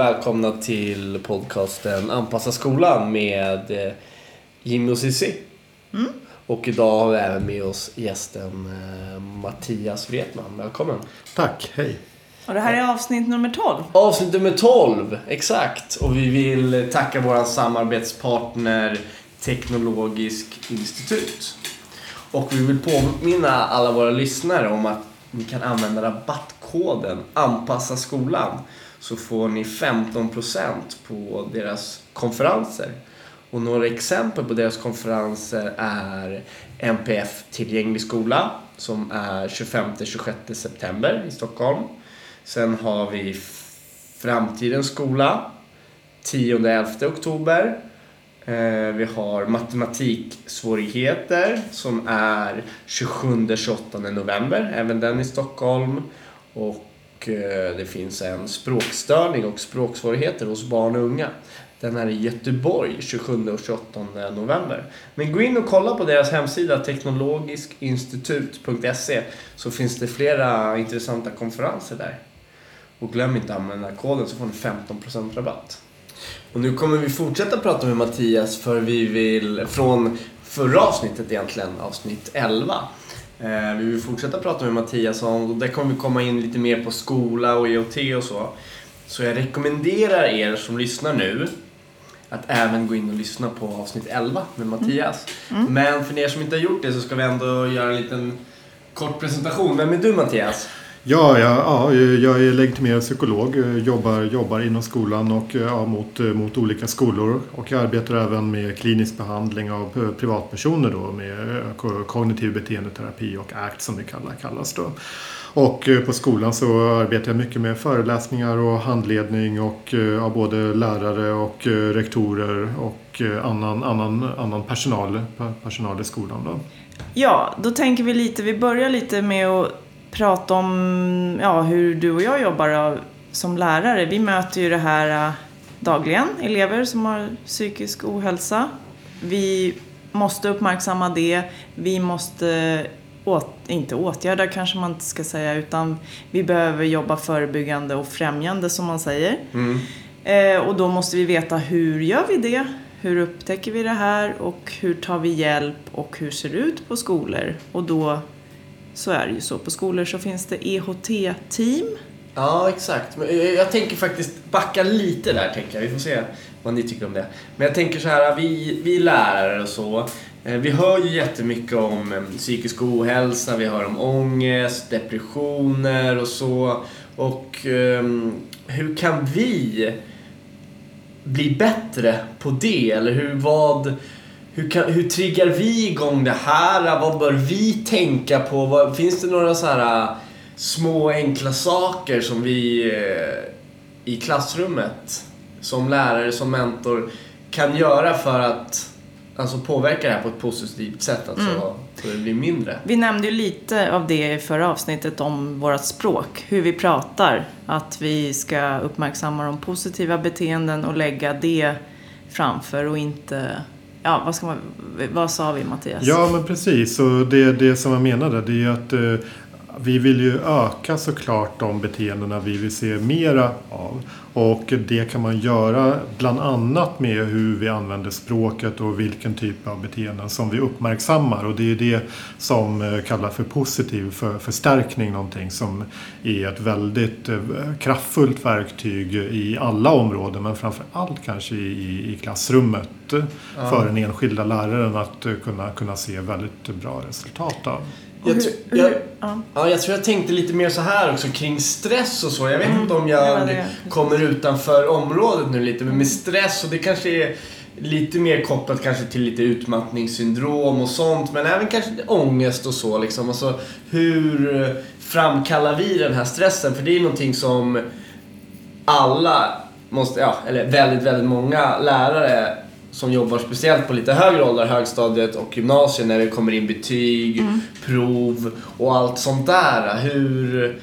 och välkomna till podcasten Anpassa skolan med eh, Jimmy och Cissi. Och idag har vi även med oss gästen eh, Mattias Wretman. Välkommen. Tack, hej. Och det här är avsnitt nummer 12. Avsnitt nummer 12, exakt. Och vi vill tacka vår samarbetspartner Teknologisk institut. Och vi vill påminna alla våra lyssnare om att ni kan använda rabattkoden Anpassa skolan så får ni 15% på deras konferenser. Och några exempel på deras konferenser är NPF Tillgänglig skola som är 25-26 september i Stockholm. Sen har vi Framtidens skola 10-11 oktober. Eh, vi har matematiksvårigheter som är 27-28 november, även den i Stockholm. Och och eh, det finns en språkstörning och språksvårigheter hos barn och unga. Den är i Göteborg 27 och 28 november. Men gå in och kolla på deras hemsida teknologiskinstitut.se så finns det flera intressanta konferenser där. Och glöm inte att använda koden så får ni 15% rabatt. Och nu kommer vi fortsätta prata med Mattias för vi vill, från förra avsnittet egentligen, avsnitt 11. Eh, vi vill fortsätta prata med Mattias om, och där kommer vi komma in lite mer på skola och IoT och så. Så jag rekommenderar er som lyssnar nu att även gå in och lyssna på avsnitt 11 med Mattias. Men för er som inte har gjort det så ska vi ändå göra en liten kort presentation. Vem är du Mattias? Ja, ja, ja, jag är legitimerad psykolog, jobbar, jobbar inom skolan och ja, mot, mot olika skolor. Och jag arbetar även med klinisk behandling av privatpersoner då, med eh, kognitiv beteendeterapi och ACT som det kallas. Då. Och eh, på skolan så arbetar jag mycket med föreläsningar och handledning och eh, ja, av både lärare och rektorer och annan, annan, annan personal, personal i skolan. Då. Ja, då tänker vi lite, vi börjar lite med att prata om ja, hur du och jag jobbar som lärare. Vi möter ju det här äh, dagligen, elever som har psykisk ohälsa. Vi måste uppmärksamma det. Vi måste åt, inte åtgärda kanske man inte ska säga, utan vi behöver jobba förebyggande och främjande som man säger. Eh, och då måste vi veta hur gör vi det? Hur upptäcker vi det här och hur tar vi hjälp och hur ser det ut på skolor? Och då så är det ju så. På skolor så finns det EHT-team. Ja, exakt. Men jag- tänker faktiskt backa lite där, tänker jag. Vi får se vad ni tycker om det. Men jag tänker så här, vi, vi lärare och så, eh, vi hör ju jättemycket om eh, psykisk ohälsa, vi hör om ångest, depressioner och så. Och um, hur kan vi bli bättre på det? Eller hur, vad, hur, kan, hur triggar vi igång det här? Vad bör vi tänka på? Vad, finns det några så här äh, små enkla saker som vi eh, i klassrummet som lärare, som mentor kan göra för att alltså, påverka det här på ett positivt sätt? Alltså, så det blir mindre. Vi nämnde ju lite av det i förra avsnittet om vårt språk, hur vi pratar. Att vi ska uppmärksamma de positiva beteenden och lägga det framför och inte... Ja, vad, ska man, vad sa vi Mattias? Ja, men precis. Och det, det som jag menade det är att eh, vi vill ju öka såklart de beteendena vi vill se mera av. Och det kan man göra bland annat med hur vi använder språket och vilken typ av beteenden som vi uppmärksammar. Och det är det som eh, kallas för positiv för, förstärkning, någonting som är ett väldigt eh, kraftfullt verktyg i alla områden men framför allt kanske i, i klassrummet för den enskilda läraren att eh, kunna, kunna se väldigt bra resultat av. Jag, hur- tr- hur- jag, ja. ja, jag tror jag tänkte lite mer så här också kring stress och så. Jag vet inte om jag det. kommer utanför området nu lite, men med stress och det kanske är lite mer kopplat kanske till lite utmattningssyndrom och sånt, men även kanske ångest och så liksom. Alltså, hur framkallar vi den här stressen? För det är någonting som alla måste, ja, eller väldigt, väldigt många lärare som jobbar speciellt på lite högre åldrar, högstadiet och gymnasiet när det kommer in betyg, prov och allt sånt där. Hur,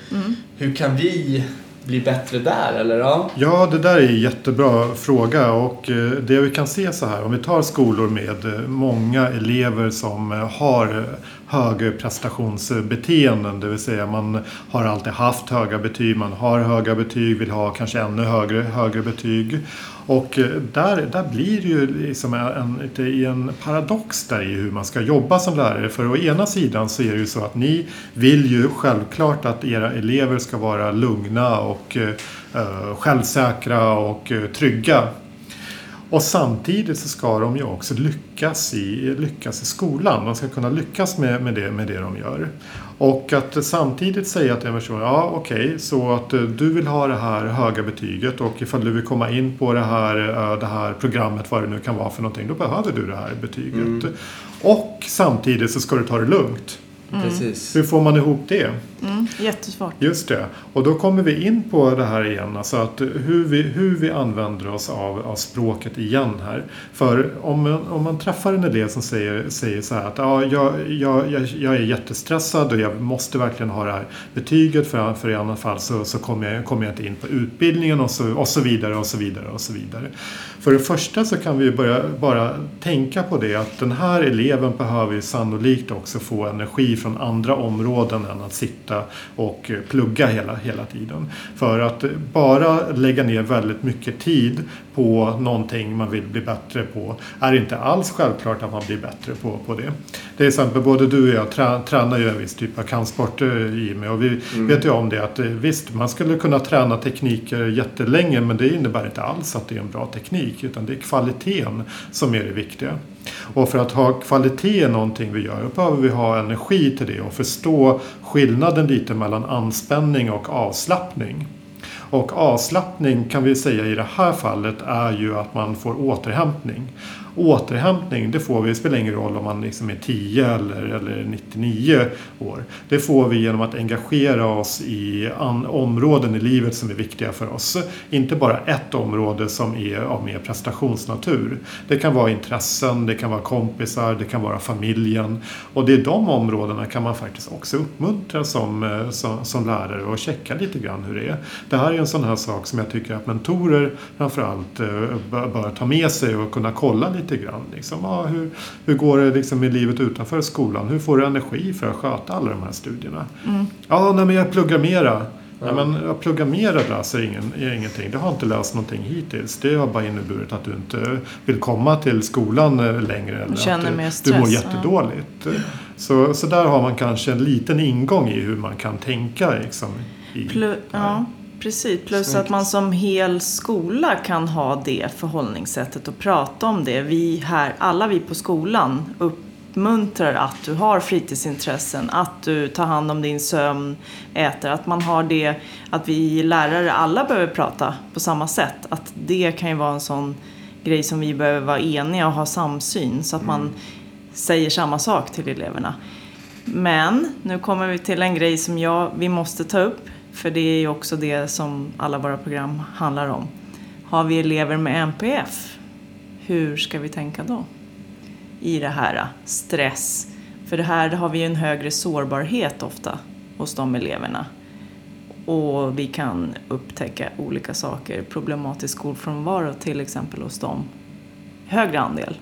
hur kan vi bli bättre där? Eller ja? Ja, det där är en jättebra fråga och eh, det vi kan se så här om vi tar skolor med eh, många elever som eh, har högprestationsbeteenden. det vill säga man har alltid haft höga betyg, man har höga betyg, vill ha kanske ännu högre, högre betyg. Och eh, där, där blir det ju liksom en, en, paradox där i hur man ska jobba som lärare. För å ena sidan så är det ju så att ni vill ju självklart att era elever ska vara lugna och eh, eh självsäkra och eh, trygga. Och samtidigt så ska de ju också lyckas i, lyckas i skolan. De ska kunna lyckas med, med, det, med det de gör. Och att samtidigt säga till en person, ja okej, okay, så att eh, du vill ha det här höga betyget och ifall du vill komma in på det här, det här programmet, vad det nu kan vara för någonting, då behöver du det här betyget. Mm. Och samtidigt så ska du ta det lugnt. Mm. Hur får man ihop det? Mm, jättesvårt. Just det. Och då kommer vi in på det här igen. Alltså att hur, vi, hur vi använder oss av, av språket igen här. För om man, om man träffar en elev som säger, säger så här att ja, jag, jag, jag, jag är jättestressad och jag måste verkligen ha det här betyget för, för i annat fall så, så kommer, jag, kommer jag inte in på utbildningen och så, och så vidare och så vidare och så vidare. För det första så kan vi börja bara tänka på det att den här eleven behöver ju sannolikt också få energi från andra områden än att sitta och plugga hela, hela tiden. För att bara lägga ner väldigt mycket tid på någonting man vill bli bättre på är inte alls självklart att man blir bättre på, på det. Till exempel både du och jag trä, tränar ju en viss typ av kampsport eh, Jimmy och vi mm. vet ju om det att eh, visst man skulle kunna träna tekniker jättelänge men det innebär inte alls att det är en bra teknik utan det är kvaliteten som är det viktiga. Och för att ha kvalitet i någonting vi gör behöver vi ha energi till det och förstå skillnaden lite mellan anspänning och avslappning. Och avslappning kan vi säga i det här fallet är ju att man får återhämtning återhämtning, det får vi, det spelar ingen roll om man liksom är 10 eller, eller 99 år. Det får vi genom att engagera oss i an, områden i livet som är viktiga för oss. Inte bara ett område som är av mer prestationsnatur. Det kan vara intressen, det kan vara kompisar, det kan vara familjen. Och det är de områdena kan man faktiskt också uppmuntra som, eh, som, som lärare och checka lite grann hur det är. Det här är en sån här sak som jag tycker att mentorer framförallt eh, bör ta med sig och kunna kolla lite grann. Liksom, ja, hur, hur går det liksom i livet utanför skolan? Hur får du energi för att sköta alla de här studierna? Mm. Ja, nej, men jag pluggar mera. Ja. Nej, men jag pluggar mera läser ingen, ingenting. Det har inte löst någonting hittills. Det har bara inneburit att du inte vill komma till skolan eh, längre. Eller känner att mer stress. Du mår jättedåligt. Ja. Så, så där har man kanske en liten ingång i hur man kan tänka. Liksom, i, Plu ja. Precis, plus att man som hel skola kan ha det förhållningssättet och prata om det. Vi här, alla vi på skolan uppmuntrar att du har fritidsintressen, att du tar hand om din sömn, äter, att man har det, att vi lärare alla behöver prata på samma sätt. Att det kan ju vara en sån grej som vi behöver vara eniga och ha samsyn så att man mm. säger samma sak till eleverna. Men nu kommer vi till en grej som jag, vi måste ta upp för det är ju också det som alla våra program handlar om. Har vi elever med NPF, hur ska vi tänka då? I det här äh, stress. För det här har vi ju en högre sårbarhet ofta hos de eleverna. Och vi kan upptäcka olika saker, problematisk skolfrånvaro till exempel hos dem. Högre andel.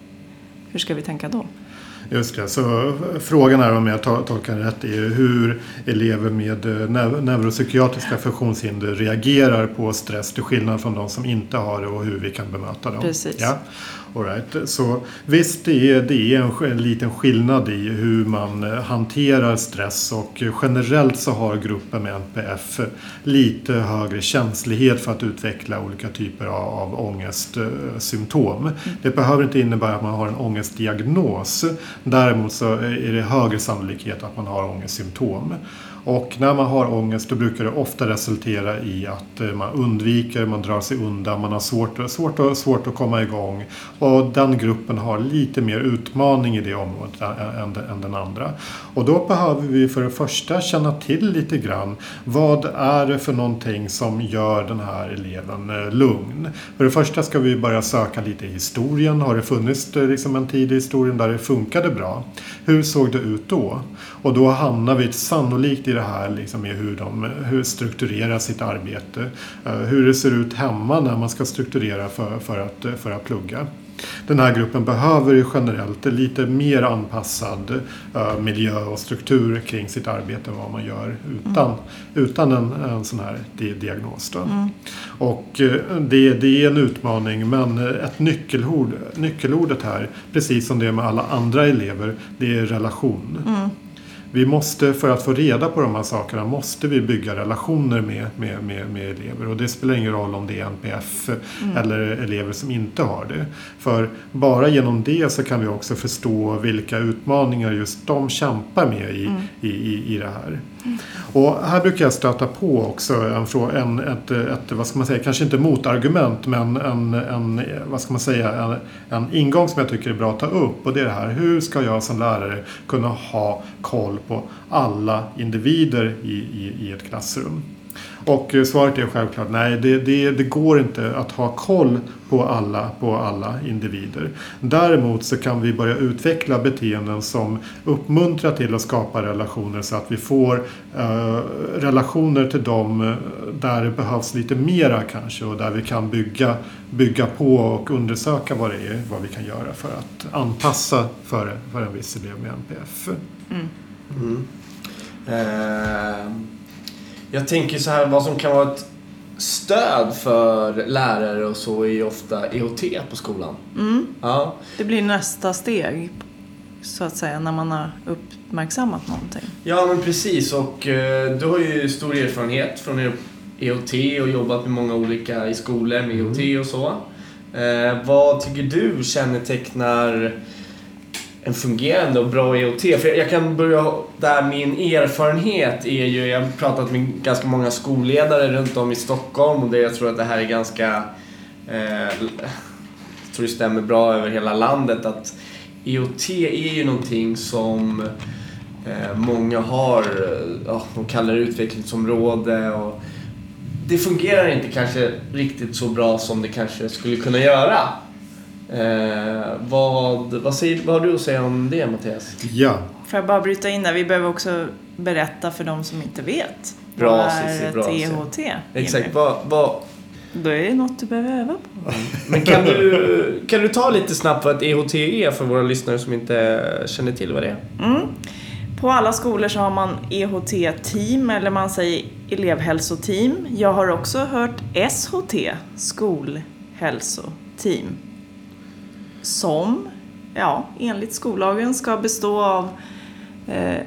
Hur ska vi tänka då? Just det, så frågan är om jag tolkar rätt är hur elever med eh, neuropsykiatriska funktionshinder reagerar på stress till skillnad från de som inte har det och hur vi kan bemöta dem. Precis. Ja. All right. Så visst, det är, det är en, en liten skillnad i hur man eh, hanterar stress och generellt så har gruppen med NPF lite högre känslighet för att utveckla olika typer av, av ångestsymptom. Mm. Det behöver inte innebära att man har en ångestdiagnos. Däremot så är det högre sannolikhet att man har ångestsymptom. Och när man har ångest då brukar det ofta resultera i att eh, man undviker, man drar sig undan, man har svårt, svårt, svårt att komma igång. Och den gruppen har lite mer utmaning i det området än, än den andra. Och då behöver vi för det första känna till lite grann vad är det för någonting som gör den här eleven eh, lugn. För det första ska vi börja söka lite i historien. Har det funnits eh, liksom en tid i historien där det funkade bra? Hur såg det ut då? Och då hamnar vi sannolikt i det här liksom med hur de hur strukturerar sitt arbete. eh, Hur det ser ut hemma när man ska strukturera för, för, att, för att plugga. Den här gruppen behöver ju generellt en lite mer anpassad eh, miljö och struktur kring sitt arbete än vad man gör utan, utan en, en sån här di- diagnos. Då. Och eh, det, det är en utmaning men eh, ett nyckelord, nyckelordet här, precis som det är med alla andra elever, det är relation. Vi måste, för att få reda på de här sakerna, måste vi bygga relationer med, med, med, med elever. Och det spelar ingen roll om det är NPF eller elever som inte har det. För bara genom det så kan vi också förstå vilka utmaningar just de kämpar med i, i, i, i det här. Och här brukar jag stöta på också en, en, ett, ett, vad ska man säga, kanske inte motargument men en, en, vad ska man säga, en, en ingång som jag tycker är bra att ta upp. Och det är det här, hur ska jag som lärare kunna ha koll på alla individer i, i, i ett klassrum? Och eh, svaret är självklart nej, det, det, det går inte att ha koll på alla, på alla individer. Däremot så kan vi börja utveckla beteenden som uppmuntrar till att skapa relationer så att vi får eh, relationer till dem eh, där det behövs lite mera kanske och där vi kan bygga, bygga på och undersöka vad det är, vad vi kan göra för att anpassa för, för en viss elev med NPF. Eh, jag tänker så här, vad som kan vara ett stöd för lärare och så är ju ofta EOT på skolan. Mm. Ja, Det blir nästa steg, så att säga, när man har uppmärksammat någonting. ja men precis och eh, du har ju stor erfarenhet från EOT och jobbat med många olika i skolor med EOT och så. Eh, vad tycker du kännetecknar en fungerande och bra EOT? För jag kan börja där min erfarenhet är ju, jag har pratat med ganska många skolledare runt om i Stockholm och det, jag tror att det här är ganska, eh, jag tror det stämmer bra över hela landet att EOT är ju någonting som eh, många har, eh, ja, de kallar det utvecklingsområde och det fungerar inte kanske riktigt så bra som det kanske skulle kunna göra. Eh, vad, vad, säger, vad har du att säga om det Mattias? Ja, Får jag bara bryta in där? Vi behöver också berätta för de som inte vet. Bra, vad är bra. EHT? Exakt, vad, vad, Då är det något du behöver öva på. men kan du, kan du ta lite snabbt vad ett EHT är för våra lyssnare som inte känner till vad det är? Mm. På alla skolor så har man EHT-team eller man säger elevhälsoteam. Jag har också hört SHT, skolhälsoteam. Som, ja, enligt skollagen ska bestå av eh,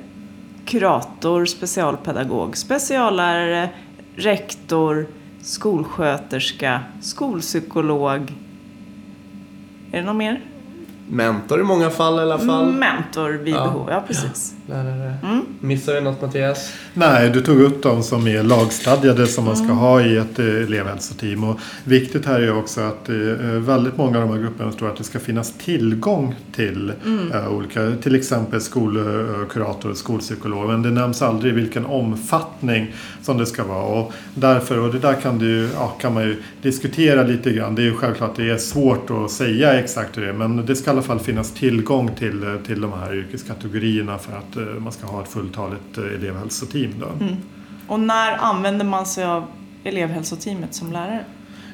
kurator, specialpedagog, speciallärare, rektor, skolsköterska, skolpsykolog. Är det något mer? Mentor i många fall i alla fall. Mentor vid Ja. behov, ja precis. Lärare. Mm. Missar vi något Mattias? Nej, du tog upp de som är lagstadgade som man ska ha i ett eh, elevhälsoteam. Och viktigt här är också att eh, väldigt många av de här grupperna tror att det ska finnas tillgång till eh, olika, till exempel skolkurator och skolpsykolog. Men det nämns aldrig vilken omfattning som det ska vara. Och därför, och det där kan, du, ja, kan man ju diskutera lite grann. Det är ju självklart det är svårt att säga exakt hur det är. Men det ska i alla fall finnas tillgång till, eh, till de här yrkeskategorierna för att Eh, man ska ha ett fulltaligt eh, elevhälsoteam. Då. Mm. Och när använder man sig av elevhälsoteamet som lärare?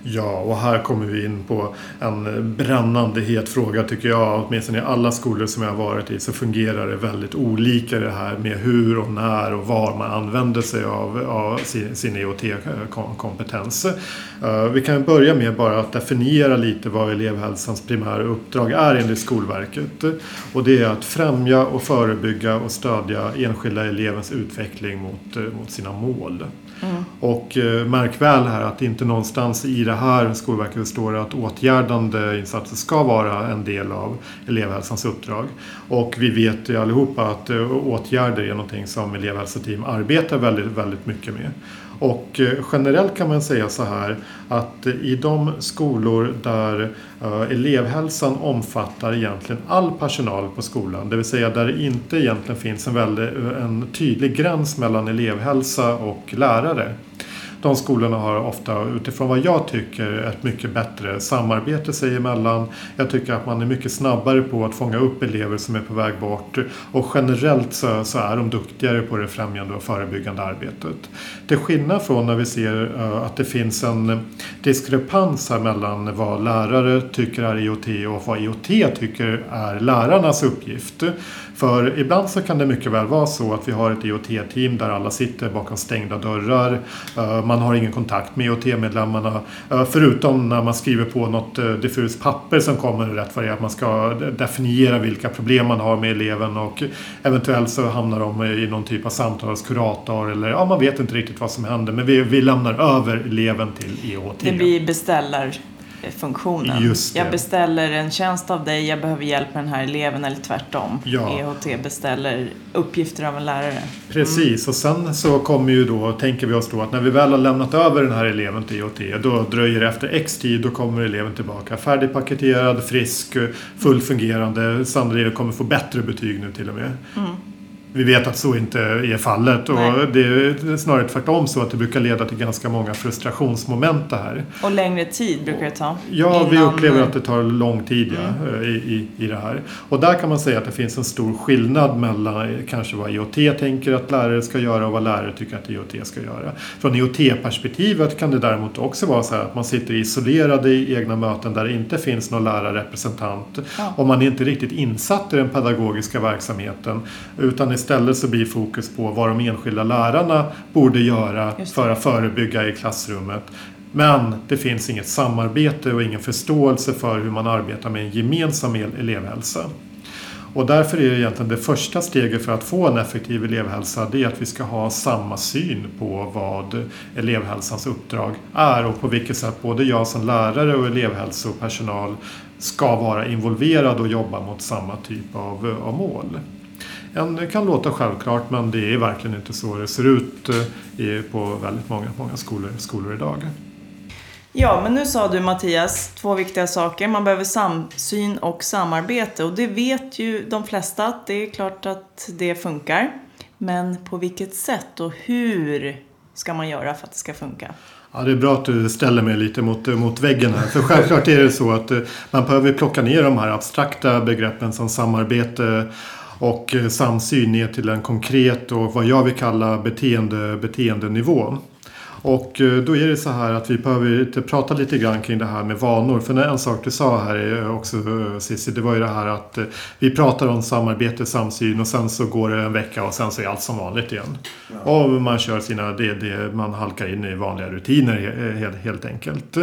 Ja, och här kommer vi in på en brännande het fråga tycker jag. Åtminstone i alla skolor som jag har varit i så fungerar det väldigt olika det här med hur och när och var man använder sig av, av sin, sin EOT-kompetens. Eh, uh, eh, Vi kan börja med bara att definiera lite vad elevhälsans primära uppdrag är enligt Skolverket. Och det är att främja och förebygga och stödja enskilda elevens utveckling mot, eh, mot sina mål. Mm. Och eh, märk väl här att det inte någonstans i det här Skolverket står att åtgärdande insatser ska vara en del av elevhälsans uppdrag. Och vi vet ju allihopa att eh, åtgärder är någonting som elevhälsoteam arbetar väldigt, väldigt mycket med. Och eh, generellt kan man säga så här att eh, i de skolor där eh, elevhälsan omfattar egentligen all personal på skolan, det vill säga där det inte egentligen finns en, väldigt, en tydlig gräns mellan elevhälsa och lärare. De skolorna har ofta utifrån vad jag tycker ett mycket bättre samarbete sig emellan. Jag tycker att man är mycket snabbare på att fånga upp elever som är på väg bort och generellt så, så är de duktigare på det främjande och förebyggande arbetet. Till skillnad från när vi ser uh, att det finns en diskrepans här mellan vad lärare tycker är IoT och vad IoT tycker är lärarnas uppgift. För ibland så kan det mycket väl vara så att vi har ett IoT-team där alla sitter bakom stängda dörrar. Eh, man har ingen kontakt med IoT-medlemmarna. Eh, förutom när man skriver på något eh, diffust papper som kommer rätt vad det är att man ska definiera vilka problem man har med eleven och eventuellt så hamnar de i någon typ av samtalskurator eller ja, man vet inte riktigt vad som händer men vi, vi lämnar över eleven till IoT. Det blir beställar funktionen. Jag beställer en tjänst av dig, jag behöver hjälp med den här eleven eller tvärtom. Ja. EHT beställer uppgifter av en lärare. Precis, och sen så kommer ju då, tänker vi oss då att när vi väl har lämnat över den här eleven till IoT, då dröjer det efter X tid, då kommer eleven tillbaka färdigpaketerad, frisk, fullfungerande, sannolikt kommer få bättre betyg nu till och med. Mm. Vi vet att så inte är fallet och Nej. det är snarare tvärtom så att det brukar leda till ganska många frustrationsmoment det här. Och längre tid brukar det ta. Ja, vi innan- upplever att det tar lång tid ja, Mm. i, i, i det här. Och där kan man säga att det finns en stor skillnad mellan eh, kanske vad IoT tänker att lärare ska göra och vad lärare tycker att IoT ska göra. Från IoT-perspektivet kan det däremot också vara så här att man sitter isolerade i egna möten där det inte finns någon lärarrepresentant. Ja. Och man är inte riktigt insatt i den pedagogiska verksamheten. Utan istället så blir fokus på vad de enskilda lärarna borde göra för att förebygga i klassrummet. Men det finns inget samarbete och ingen förståelse för hur man arbetar med en gemensam el- elevhälsa. Och därför är det egentligen det första steget för att få en effektiv elevhälsa det är att vi ska ha samma syn på vad elevhälsans uppdrag är och på vilket sätt både jag som lärare och elevhälsopersonal ska vara involverad och jobba mot samma typ av, av mål. En, det kan låta självklart men det är verkligen inte så det ser ut eh, på väldigt många, många skolor, skolor idag. Ja, men nu sa du Mattias två viktiga saker. Man behöver samsyn och samarbete. Och det vet ju de flesta att det är klart att det funkar. Men på vilket sätt och hur ska man göra för att det ska funka? Ja, det är bra att du ställer mig lite mot, mot väggen här. För självklart är det så att eh, man behöver plocka ner de här abstrakta begreppen som samarbete och eh, samsyn ner till en konkret och vad jag vill kalla beteende, beteendenivå. Och eh, då är det så här att vi behöver prata lite grann kring det här med vanor. För en sak du sa här är också eh, Cissi, det var ju det här att eh, vi pratar om samarbete, samsyn och sen så går det en vecka och sen så är allt som vanligt igen. Och man kör sina, det, det, man halkar in i vanliga rutiner he- helt, helt enkelt.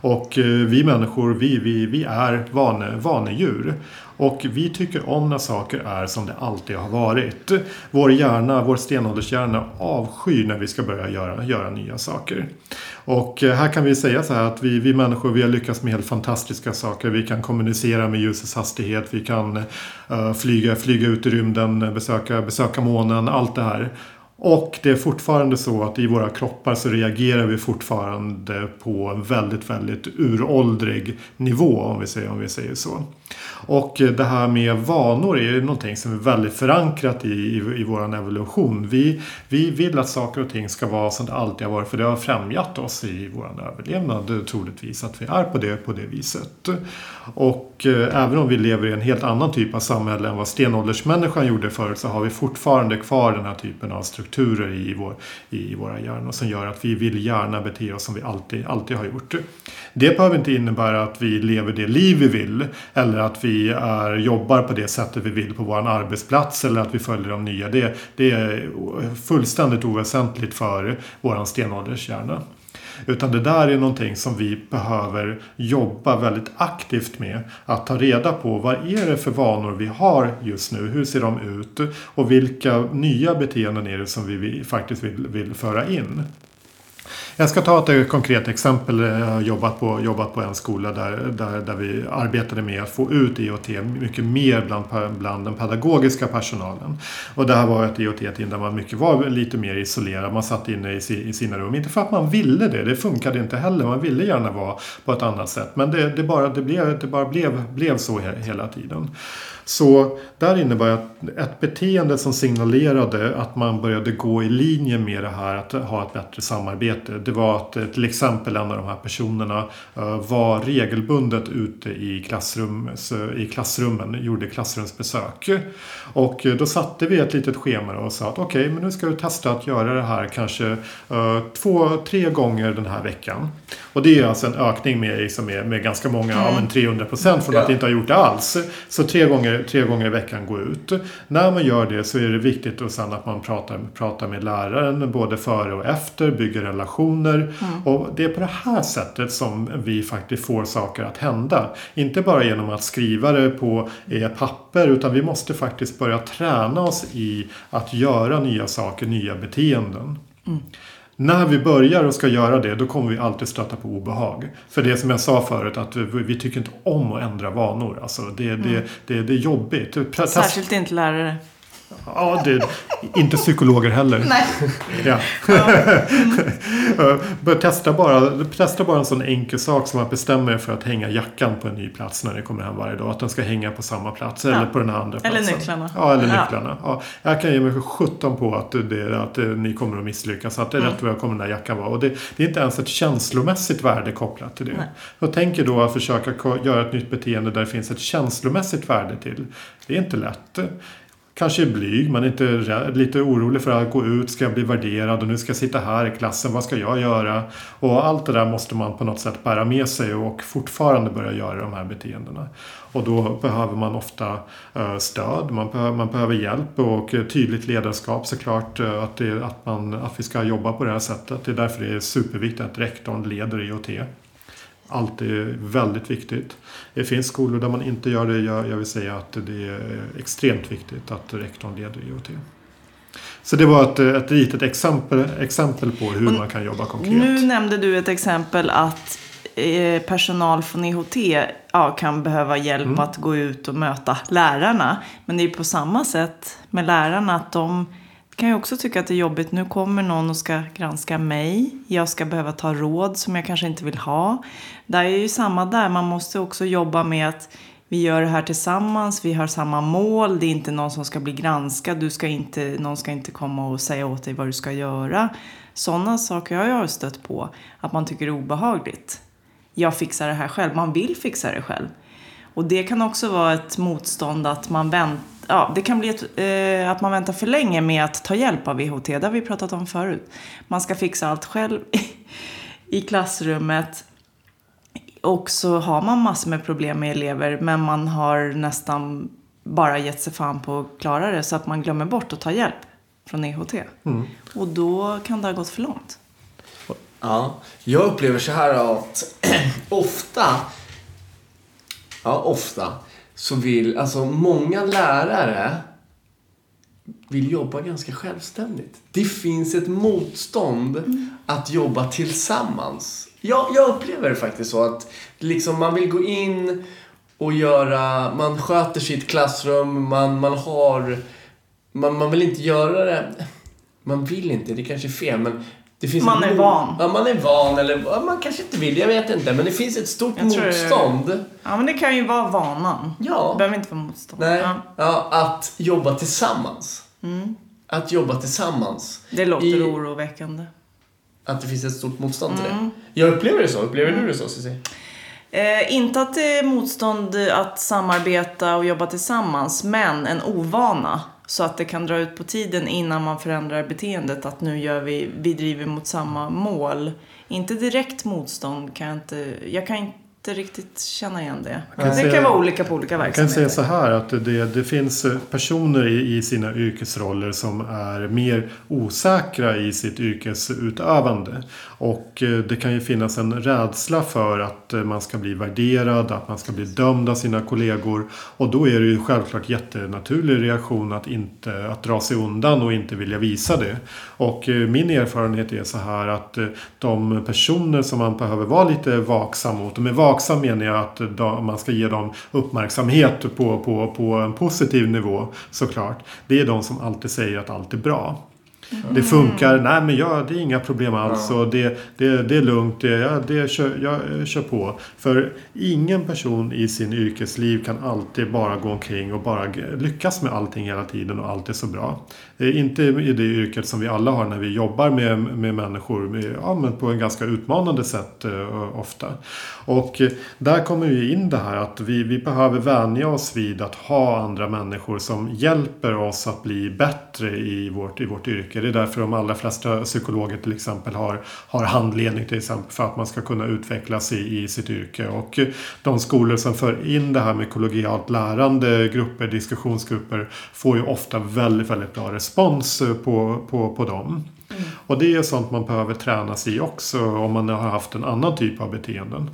Och eh, vi människor, vi, vi, vi är vane, vanedjur. Och vi tycker om när saker är som det alltid har varit. Vår hjärna, vår stenåldershjärna avskyr när vi ska börja göra, göra nya saker. Och eh, här kan vi säga så här att vi, vi människor vi har lyckats med helt fantastiska saker. Vi kan kommunicera med ljusets hastighet, vi kan uh, flyga, flyga ut i rymden, besöka, besöka månen, allt det här. Och det är fortfarande så att i våra kroppar så reagerar vi fortfarande på en väldigt, väldigt uråldrig nivå om vi säger, om vi säger så. Och det här med vanor är ju någonting som är väldigt förankrat i, i, i vår evolution. Vi, vi vill att saker och ting ska vara som det alltid har varit för det har främjat oss i vår överlevnad troligtvis att vi är på det, på det viset. Och eh, även om vi lever i en helt annan typ av samhälle än vad stenåldersmänniskan gjorde förut så har vi fortfarande kvar den här typen av strukturer i, vår, i våra hjärnor som gör att vi vill gärna bete oss som vi alltid, alltid har gjort. Det behöver inte innebära att vi lever det liv vi vill eller att vi är, jobbar på det sättet vi vill på vår arbetsplats eller att vi följer de nya. Det, det är fullständigt oväsentligt för vår stenålderskärna. Utan det där är någonting som vi behöver jobba väldigt aktivt med. Att ta reda på vad är det för vanor vi har just nu? Hur ser de ut? Och vilka nya beteenden är det som vi vi faktiskt vill, vill föra in? Jag ska ta ett konkret exempel. Jag har jobbat på, jobbat på en skola där, där, där vi arbetade med att få ut IoT mycket mer bland, bland den pedagogiska personalen. Och det här var ett IoT-team där man mycket var lite mer isolerad. Man satt inne i, i sina rum. Inte för att man ville det, det funkade inte heller. Man ville gärna vara på ett annat sätt. Men det, det bara, det blev, det bara blev, blev så hela tiden. Så där innebär att ett beteende som signalerade att man började gå i linje med det här att ha ett bättre samarbete. det var att eh, till exempel en av de här personerna eh, var regelbundet ute i, klassrum, i klassrummen, gjorde klassrumsbesök. Och eh, då satte vi ett litet schema och sa att okej, men nu ska du testa att göra det här kanske två, tre gånger den här veckan. Och det är alltså en ökning med, liksom, med, med ganska många, ja men 300 procent från att inte ha gjort det alls. Så tre gånger, tre gånger i veckan gå ut. När man gör det så är det viktigt och sen att man pratar, pratar med läraren både före och efter, bygger relationer. Och det är på det här sättet som vi faktiskt får saker att hända. Inte bara genom att skriva det på eh, papper utan vi måste faktiskt börja träna oss i att göra nya saker, nya beteenden. När vi börjar och ska göra det, då kommer vi alltid stöta på obehag. För det som jag sa förut, att vi, vi tycker inte om att ändra vanor. Alltså det, det, det, det är jobbigt. Särskilt inte lärare. Ja, det, inte psykologer heller. Nej. Ja. Bör testa, bara, testa bara en sån enkel sak som att bestämma er för att hänga jackan på en ny plats när ni kommer hem varje dag. Att den ska hänga på samma plats eller på den här andra Eller platsen. nycklarna. Ja, eller Ja. nycklarna. Ja. Jag kan ge mig för 17 på att, det, att eh, ni kommer att misslyckas. Att det är Mm. rätt vad kommer den här jackan vara. Och det, det är inte ens ett känslomässigt värde kopplat till det. Nej. Jag tänker då att försöka göra ett nytt beteende där det finns ett känslomässigt värde till. Det är inte lätt. Kanske är blyg, man är inte rädd, lite orolig för att gå ut, ska jag bli värderad och nu ska jag sitta här i klassen, vad ska jag göra? Och allt det där måste man på något sätt bära med sig och fortfarande börja göra de här beteendena. Och då behöver man ofta eh, stöd, man behöver, man behöver hjälp och tydligt ledarskap såklart. Eh, att, det, att, man, att vi ska jobba på det här sättet. Det är därför det är superviktigt att rektorn leder IoT. Allt är väldigt viktigt. Det finns skolor där man inte gör det. Jag, jag vill säga att det är extremt viktigt att rektorn leder IoT. Så det var ett, ett litet exempel, exempel på hur Och man kan jobba konkret. Nu nämnde du ett exempel att eh, personal från IHT ja, kan behöva hjälp Mm. att gå ut och möta lärarna. Men det är på samma sätt med lärarna att de kan jag också tycka att det är jobbigt. Nu kommer någon och ska granska mig. Jag ska behöva ta råd som jag kanske inte vill ha. Det är ju samma där. Man måste också jobba med att vi gör det här tillsammans, vi har samma mål, det är inte någon som ska bli granskad, du ska inte, någon ska inte komma och säga åt dig vad du ska göra. Sådana saker jag har jag stött på, att man tycker det är obehagligt. Jag fixar det här själv, man vill fixa det själv. Och det kan också vara ett motstånd att man väntar, ja det kan bli ett, eh, att man väntar för länge med att ta hjälp av IHT, det har vi pratat om förut. Man ska fixa allt själv i klassrummet och så har man massor med problem med elever men man har nästan bara gett sig fan på att klara det så att man glömmer bort att ta hjälp från EHT. Och då kan det ha gått för långt. Ja, jag upplever så här att ofta, ja ofta, så vill, alltså många lärare vill jobba ganska självständigt. Det finns ett motstånd att jobba tillsammans. Jag, jag upplever det faktiskt så att liksom man vill gå in och göra, man sköter sitt klassrum, man, man har, man, man vill inte göra det, man vill inte, det kanske är fel men Man är van. Ja, man är van eller man kanske inte vill, jag vet inte. Men det finns ett stort Jag motstånd. Ja men det kan ju vara vanan. Ja. Det behöver inte vara motstånd. Nej, Ja. ja, att jobba tillsammans. Att jobba tillsammans. Det låter I- oroväckande. Att det finns ett stort motstånd till Mm. det. Jag upplever det så. Upplever du det så, Cissi? Eh, inte att det är motstånd att samarbeta och jobba tillsammans, men en ovana. Så att det kan dra ut på tiden innan man förändrar beteendet. Att nu gör vi, vi driver mot samma mål. Inte direkt motstånd kan jag inte, jag kan inte riktigt känna igen det. kan det säga- kan vara olika på olika Jag kan verksamheter. säga så här att det, det finns eh, personer i, i sina yrkesroller som är mer osäkra i sitt yrkesutövande. Och eh, det kan ju finnas en rädsla för att eh, man ska bli värderad, att man ska bli dömd av sina kollegor. Och då är det ju självklart jättenaturlig reaktion att, inte, att dra sig undan och inte vilja visa det. Och min erfarenhet är så här att de personer som man behöver vara lite vaksam mot. Och med vaksam menar jag att man ska ge dem uppmärksamhet på, på, på en positiv nivå såklart. Det är de som alltid säger att allt är bra. Det funkar, nej men jag, det är inga problem alls och det, det, det är lugnt, det, jag, det kör, jag kör på. För ingen person i sin yrkesliv kan alltid bara gå omkring och bara lyckas med allting hela tiden och allt är så bra. Eh, inte i det yrket som vi alla har när vi jobbar med, med människor med, ja, men på en ganska utmanande sätt eh, ofta. Och eh, där kommer ju in det här att vi, vi behöver vänja oss vid att ha andra människor som hjälper oss att bli bättre i vårt, i vårt yrke. Det är därför de allra flesta psykologer till exempel har, har handledning till exempel för att man ska kunna utvecklas i, i sitt yrke. Och eh, de skolor som för in det här med kollegialt lärande grupper, diskussionsgrupper får ju ofta väldigt, väldigt bra resultat respons på, på, på dem. Och det är sånt man behöver tränas i också om man har haft en annan typ av beteenden.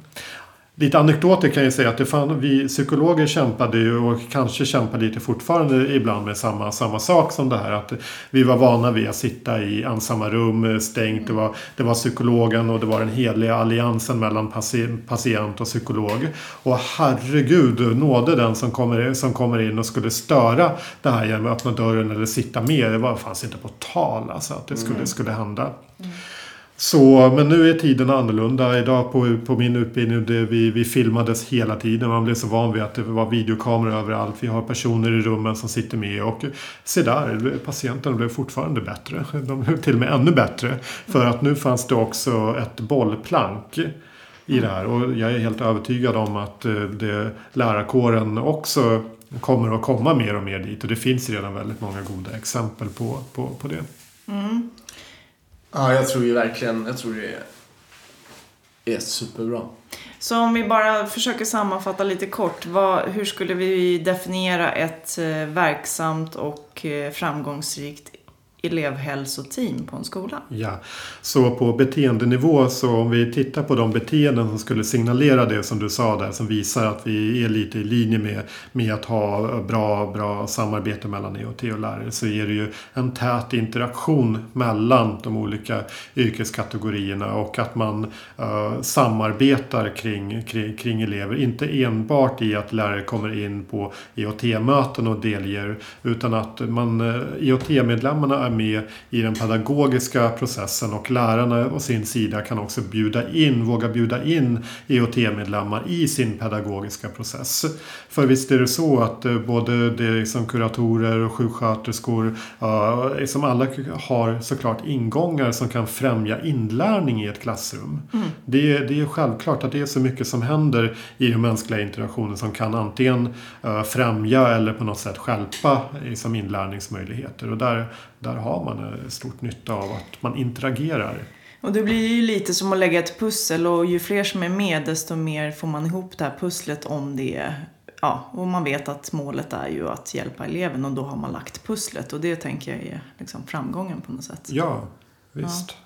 Lite anekdoter kan jag säga att det fann, vi psykologer kämpade ju och kanske kämpar lite fortfarande ibland med samma, samma sak som det här. Att vi var vana vid att sitta i ensamma rum, stängt. Det var, det var psykologen och det var den heliga alliansen mellan patient och psykolog. Och herregud, nåde den som kommer, som kommer in och skulle störa det här genom att öppna dörren eller sitta med. Det var, fanns inte på tal alltså att det skulle, skulle hända. Så, men nu är tiden annorlunda. Idag på, på min utbildning, det, vi, vi filmades hela tiden. Man blev så van vid att det var videokameror överallt. Vi har personer i rummen som sitter med. Och se där, patienterna blev fortfarande bättre. De blev till och med ännu bättre. För att nu fanns det också ett bollplank i det här. Och jag är helt övertygad om att eh, det, lärarkåren också kommer att komma mer och mer dit. Och det finns redan väldigt många goda exempel på, på, på det. Mm. Ja, jag tror ju verkligen, jag tror det är superbra. Så om vi bara försöker sammanfatta lite kort. Vad, hur skulle vi definiera ett eh, verksamt och eh, framgångsrikt elevhälsoteam på en skola? Ja, så på beteendenivå så om vi tittar på de beteenden som skulle signalera det som du sa där som visar att vi är lite i linje med, med att ha bra, bra samarbete mellan EOT och lärare så är det ju en tät interaktion mellan de olika yrkeskategorierna och att man uh, samarbetar kring, kring, kring elever. Inte enbart i att lärare kommer in på EOT-möten och delger utan att man, eh, uh, EOT-medlemmarna är med i den pedagogiska processen och lärarna å sin sida kan också bjuda in, våga bjuda in EOT-medlemmar i sin pedagogiska process. För visst är det så att eh, både det som kuratorer och sjuksköterskor uh, som alla har såklart ingångar som kan främja inlärning i ett klassrum. Det, det är självklart att det är så mycket som händer i den mänskliga interaktionen som kan antingen eh, främja eller på något sätt stjälpa i- som inlärningsmöjligheter. Och där, där har man eh, stort nytta av att man interagerar. Och det blir ju lite som att lägga ett pussel och ju fler som är med desto mer får man ihop det här pusslet om det Ja, och man vet att målet är ju att hjälpa eleven och då har man lagt pusslet och det tänker jag är liksom framgången på något sätt. Ja, visst.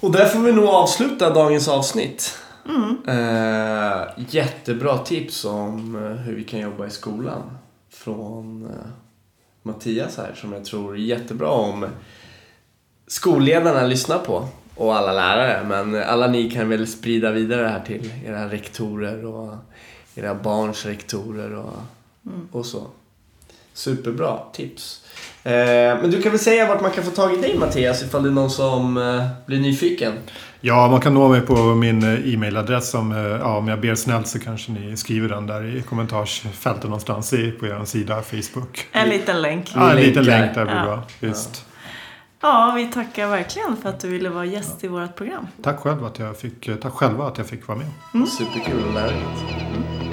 Och där får vi nog avsluta dagens avsnitt. Eh, jättebra tips om eh, hur vi kan jobba i skolan. Från eh, Mattias här som jag tror är jättebra om skolledarna lyssnar på. Och alla lärare. Men alla ni kan väl sprida vidare det här till era rektorer och era barns rektorer och, och så. Superbra tips. Eh, men du kan väl säga vart man kan få tag i dig Mattias ifall det är någon som eh, blir nyfiken. Ja, man kan nå mig på min eh, e-mailadress. Som, eh, ja, om jag ber snällt så kanske ni skriver den där i kommentarsfältet någonstans i, på er sida, Facebook. En liten länk. Ja, en liten länk där blir Ja. bra. Visst. Ja, vi tackar verkligen för att du ville vara gäst i vårt program. Tack, själv att jag fick, eh, tack själva att jag fick vara med. Superkul och lärorikt. A